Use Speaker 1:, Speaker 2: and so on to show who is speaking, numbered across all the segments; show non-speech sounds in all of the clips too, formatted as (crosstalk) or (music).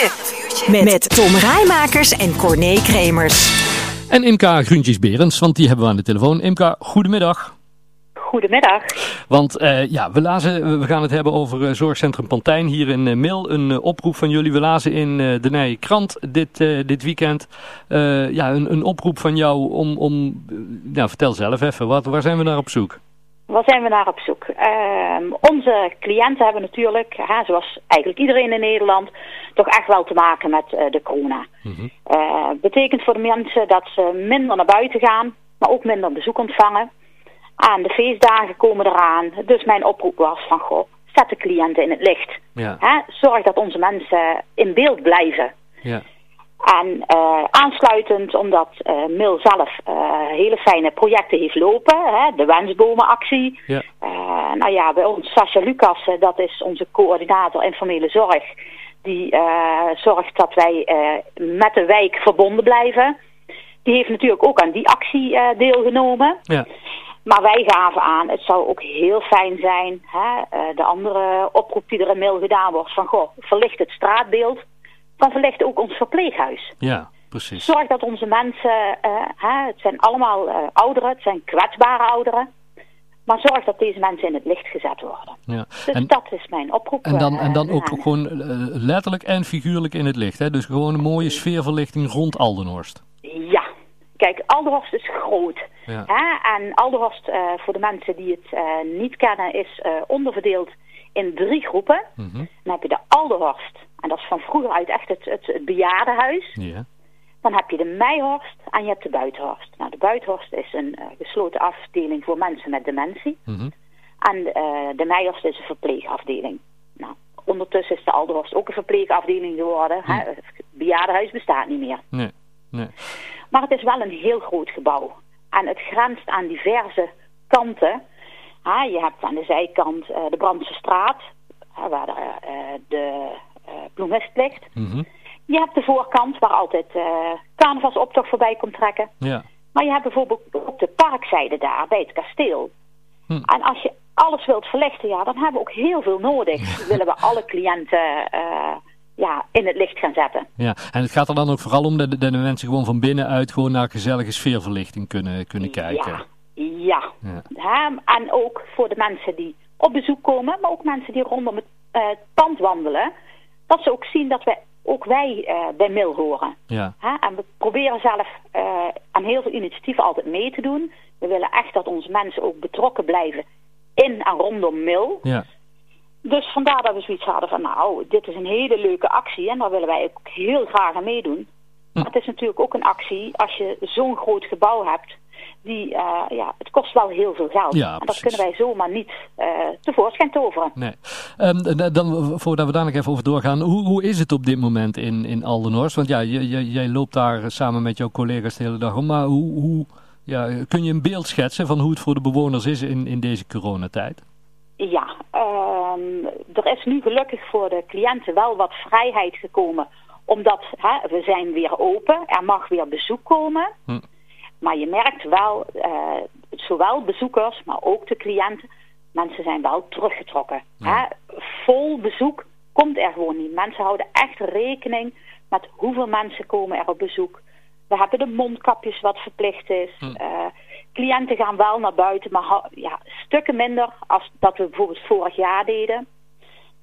Speaker 1: Vuurtje. Met, met Tom Rijmakers en Corné Kremers.
Speaker 2: En Imka Gruntjes-Berends, want die hebben we aan de telefoon. Imka, goedemiddag.
Speaker 3: Goedemiddag.
Speaker 2: Want uh, ja, we, lazen, we gaan het hebben over uh, Zorgcentrum Pantijn hier in uh, Mil. Een oproep van jullie. We lazen in de Nije Krant dit, dit weekend ja, een, een, oproep van jou om... om nou, vertel zelf even, wat, waar zijn we naar op zoek?
Speaker 3: Waar zijn we naar op zoek? Onze cliënten hebben natuurlijk, hè, zoals eigenlijk iedereen in Nederland, toch echt wel te maken met uh, de corona. Mm -hmm. uh, betekent voor de mensen dat ze minder naar buiten gaan, maar ook minder bezoek ontvangen. Aan de feestdagen komen eraan. Dus mijn oproep was van, goh, zet de cliënten in het licht.
Speaker 2: Ja.
Speaker 3: Hè, zorg dat onze mensen in beeld blijven.
Speaker 2: Ja.
Speaker 3: En uh, aansluitend, omdat uh, Mil zelf uh, hele fijne projecten heeft lopen, hè, de wensbomenactie.
Speaker 2: Ja.
Speaker 3: nou ja, bij ons, Sascha Lucas, dat is onze coördinator informele zorg. Die zorgt dat wij met de wijk verbonden blijven. Die heeft natuurlijk ook aan die actie deelgenomen.
Speaker 2: Ja.
Speaker 3: Maar wij gaven aan, het zou ook heel fijn zijn, hè, de andere oproep die er in Mil gedaan wordt, van goh, verlicht het straatbeeld dan verlicht ook ons verpleeghuis.
Speaker 2: Ja, precies.
Speaker 3: Zorg dat onze mensen, uh, hè, het zijn allemaal uh, ouderen, het zijn kwetsbare ouderen. Maar zorg dat deze mensen in het licht gezet worden.
Speaker 2: Ja.
Speaker 3: Dus
Speaker 2: en,
Speaker 3: dat is mijn oproep.
Speaker 2: En dan, en dan
Speaker 3: uh,
Speaker 2: ook gewoon letterlijk en figuurlijk in het licht. Hè? Dus gewoon een mooie sfeerverlichting rond Aldenhorst.
Speaker 3: Ja. Kijk, Aldenhorst is groot.
Speaker 2: Ja.
Speaker 3: Hè? En Aldenhorst, voor de mensen die het niet kennen, is onderverdeeld in drie groepen.
Speaker 2: Mm -hmm.
Speaker 3: Dan heb je de Aldenhorst. En dat is van vroeger uit echt het, het, het bejaardenhuis.
Speaker 2: Ja.
Speaker 3: Dan heb je de Meihorst en je hebt de Buitenhorst. Nou, de Buitenhorst is een uh, gesloten afdeling voor mensen met dementie.
Speaker 2: Mm -hmm.
Speaker 3: En uh, de Meihorst is een verpleegafdeling. Nou, ondertussen is de Alderhorst ook een verpleegafdeling geworden. Hè? Het bejaardenhuis bestaat niet meer.
Speaker 2: Nee, nee.
Speaker 3: Maar het is wel een heel groot gebouw. En het grenst aan diverse kanten. Je hebt aan de zijkant uh, de Brandse straat, waar de, de bloemist ligt.
Speaker 2: Mm -hmm.
Speaker 3: Je hebt de voorkant waar altijd uh, carnavalsoptocht voorbij komt trekken.
Speaker 2: Ja.
Speaker 3: Maar je hebt bijvoorbeeld ook de parkzijde daar bij het kasteel.
Speaker 2: Hm.
Speaker 3: En als je alles wilt verlichten, ja, dan hebben we ook heel veel nodig. willen we alle cliënten uh, ja, in het licht gaan zetten.
Speaker 2: Ja, en het gaat er dan ook vooral om dat de, de mensen gewoon van binnenuit gewoon naar gezellige sfeerverlichting kunnen, kunnen kijken.
Speaker 3: Ja,
Speaker 2: ja.
Speaker 3: ja. En ook voor de mensen die op bezoek komen, maar ook mensen die rondom het uh, pand wandelen dat ze ook zien dat wij, ook wij uh, bij Mil horen.
Speaker 2: Ja.
Speaker 3: Hè? En we proberen zelf uh, aan heel veel initiatieven altijd mee te doen. We willen echt dat onze mensen ook betrokken blijven in en rondom Mil.
Speaker 2: Ja.
Speaker 3: Dus vandaar dat we zoiets hadden van nou, dit is een hele leuke actie en daar willen wij ook heel graag aan meedoen.
Speaker 2: Hm.
Speaker 3: Maar het is natuurlijk ook een actie als je zo'n groot gebouw hebt die, uh, ja, het kost wel heel veel geld.
Speaker 2: Ja,
Speaker 3: en dat
Speaker 2: precies.
Speaker 3: kunnen wij zomaar niet uh, tevoorschijn toveren.
Speaker 2: Nee. Um, dan, voordat we daar nog even over doorgaan, hoe, hoe is het op dit moment in, in Aldenhorst? Want ja, jij, jij loopt daar samen met jouw collega's de hele dag om, maar hoe, hoe ja, kun je een beeld schetsen van hoe het voor de bewoners is in, in deze coronatijd?
Speaker 3: Ja, um, er is nu gelukkig voor de cliënten wel wat vrijheid gekomen, omdat hè, we zijn weer open, er mag weer bezoek komen.
Speaker 2: Hm.
Speaker 3: Maar je merkt wel, uh, zowel bezoekers, maar ook de cliënten, mensen zijn wel teruggetrokken.
Speaker 2: Ja.
Speaker 3: Hè? Vol bezoek komt er gewoon niet. Mensen houden echt rekening met hoeveel mensen komen er op bezoek. We hebben de mondkapjes wat verplicht is.
Speaker 2: Hm.
Speaker 3: Uh, cliënten gaan wel naar buiten, maar ja, stukken minder als dat we bijvoorbeeld vorig jaar deden.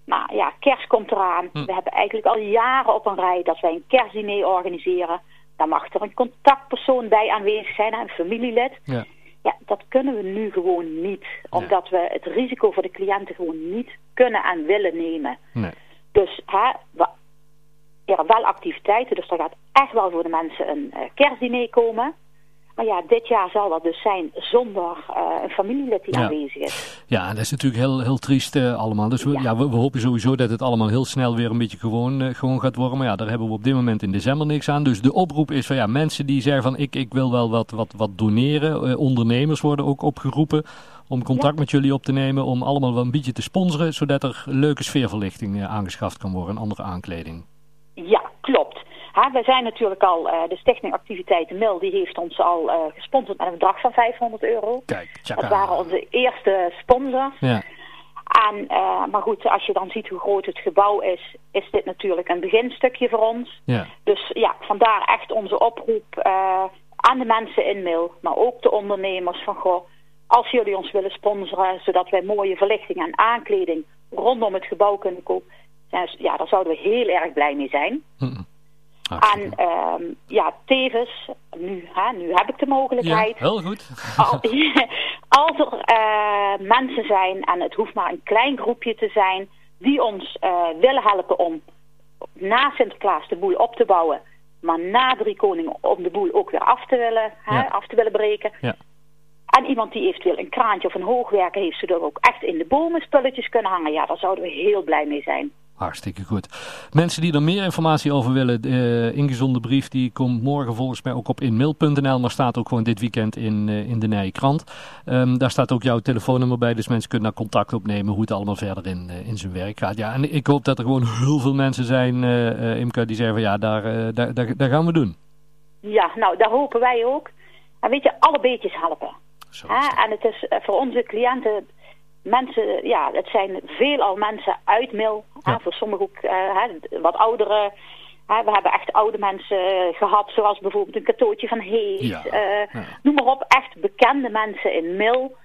Speaker 3: Maar ja, kerst komt eraan.
Speaker 2: Hm.
Speaker 3: We hebben eigenlijk al jaren op een rij dat wij een kerstdiner organiseren. Dan mag er een contactpersoon bij aanwezig zijn, een familielid.
Speaker 2: Ja.
Speaker 3: ja, dat kunnen we nu gewoon niet. Omdat we het risico voor de cliënten gewoon niet kunnen en willen nemen.
Speaker 2: Nee.
Speaker 3: Dus hè, we, ja, wel activiteiten. Dus er gaat echt wel voor de mensen een uh, kerstdiner komen. Maar ja, dit jaar zal dat dus zijn zonder uh, een familielid die
Speaker 2: Ja.
Speaker 3: aanwezig is.
Speaker 2: Ja, dat is natuurlijk heel, heel triest uh, allemaal. Dus we, ja.
Speaker 3: Ja.
Speaker 2: we, we, hopen sowieso dat het allemaal heel snel weer een beetje gewoon, uh, gewoon gaat worden. Maar ja, daar hebben we op dit moment in december niks aan. Dus de oproep is van ja, mensen die zeggen van ik, ik wil wel wat, wat, wat doneren. ondernemers worden ook opgeroepen om contact
Speaker 3: Ja.
Speaker 2: met jullie op te nemen. Om allemaal wel een beetje te sponsoren. Zodat er leuke sfeerverlichting aangeschaft kan worden en andere aankleding.
Speaker 3: Ja, klopt. Ha, wij zijn natuurlijk al, uh, de Stichting Activiteiten Mil, die heeft ons al uh, gesponsord met een bedrag van 500 euro.
Speaker 2: Kijk, tjaka.
Speaker 3: Dat waren onze eerste sponsors.
Speaker 2: Ja.
Speaker 3: En, maar goed, als je dan ziet hoe groot het gebouw is, is dit natuurlijk een beginstukje voor ons.
Speaker 2: Ja.
Speaker 3: Dus ja, vandaar echt onze oproep aan de mensen in Mil, maar ook de ondernemers van goh, als jullie ons willen sponsoren, zodat wij mooie verlichting en aankleding rondom het gebouw kunnen kopen, ja, daar zouden we heel erg blij mee zijn.
Speaker 2: Mm
Speaker 3: en ehm, ja, tevens, nu, hè, nu heb ik de mogelijkheid.
Speaker 2: Ja, heel goed. (laughs) (laughs)
Speaker 3: als er uh, mensen zijn, en het hoeft maar een klein groepje te zijn, die ons uh, willen helpen om na Sinterklaas de boel op te bouwen, maar na Drie Koningen om de boel ook weer af te willen, hè, af te willen breken.
Speaker 2: Ja.
Speaker 3: En iemand die eventueel een kraantje of een hoogwerker heeft, zodat we ook echt in de bomen spulletjes kunnen hangen. Ja, daar zouden we heel blij mee zijn.
Speaker 2: Hartstikke goed. Mensen die er meer informatie over willen, de uh, ingezonden brief die komt morgen volgens mij ook op inmail.nl, maar staat ook gewoon dit weekend in, uh, in de Nije Krant. Um, daar staat ook jouw telefoonnummer bij, dus mensen kunnen daar contact opnemen hoe het allemaal verder in, uh, in zijn werk gaat. Ja, en ik hoop dat er gewoon heel veel mensen zijn, uh, Imke, die zeggen van ja, daar, daar, daar, daar gaan we doen.
Speaker 3: Ja, nou, daar hopen wij ook. En weet je, alle beetjes helpen.
Speaker 2: Zo
Speaker 3: en het is voor onze cliënten mensen, ja, het zijn veelal mensen uit Mil. Ja. voor sommigen ook uh, wat oudere. Hè, we hebben echt oude mensen gehad, zoals bijvoorbeeld een katootje van Hees.
Speaker 2: Ja.
Speaker 3: Uh, noem maar op, echt bekende mensen in Mil.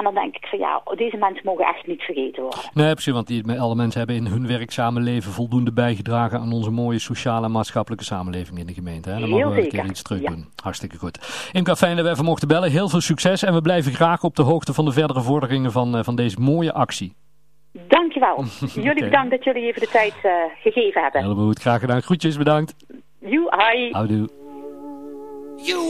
Speaker 3: En dan denk ik van ja, deze mensen mogen echt niet vergeten worden.
Speaker 2: Nee, precies, want die, alle mensen hebben in hun werkzame leven voldoende bijgedragen aan onze mooie sociale en maatschappelijke samenleving in de gemeente. Hè? Dan mogen we een keer iets terug doen. Hartstikke goed. Imka, fijn dat we even mochten bellen. Heel veel succes en we blijven graag op de hoogte van de verdere vorderingen van, van deze mooie actie.
Speaker 3: Dankjewel. (laughs) Jullie okay. bedankt dat jullie even de tijd uh, gegeven hebben.
Speaker 2: Helemaal goed, graag gedaan. Groetjes, bedankt.
Speaker 3: You, hi.
Speaker 2: Houdoe.
Speaker 4: You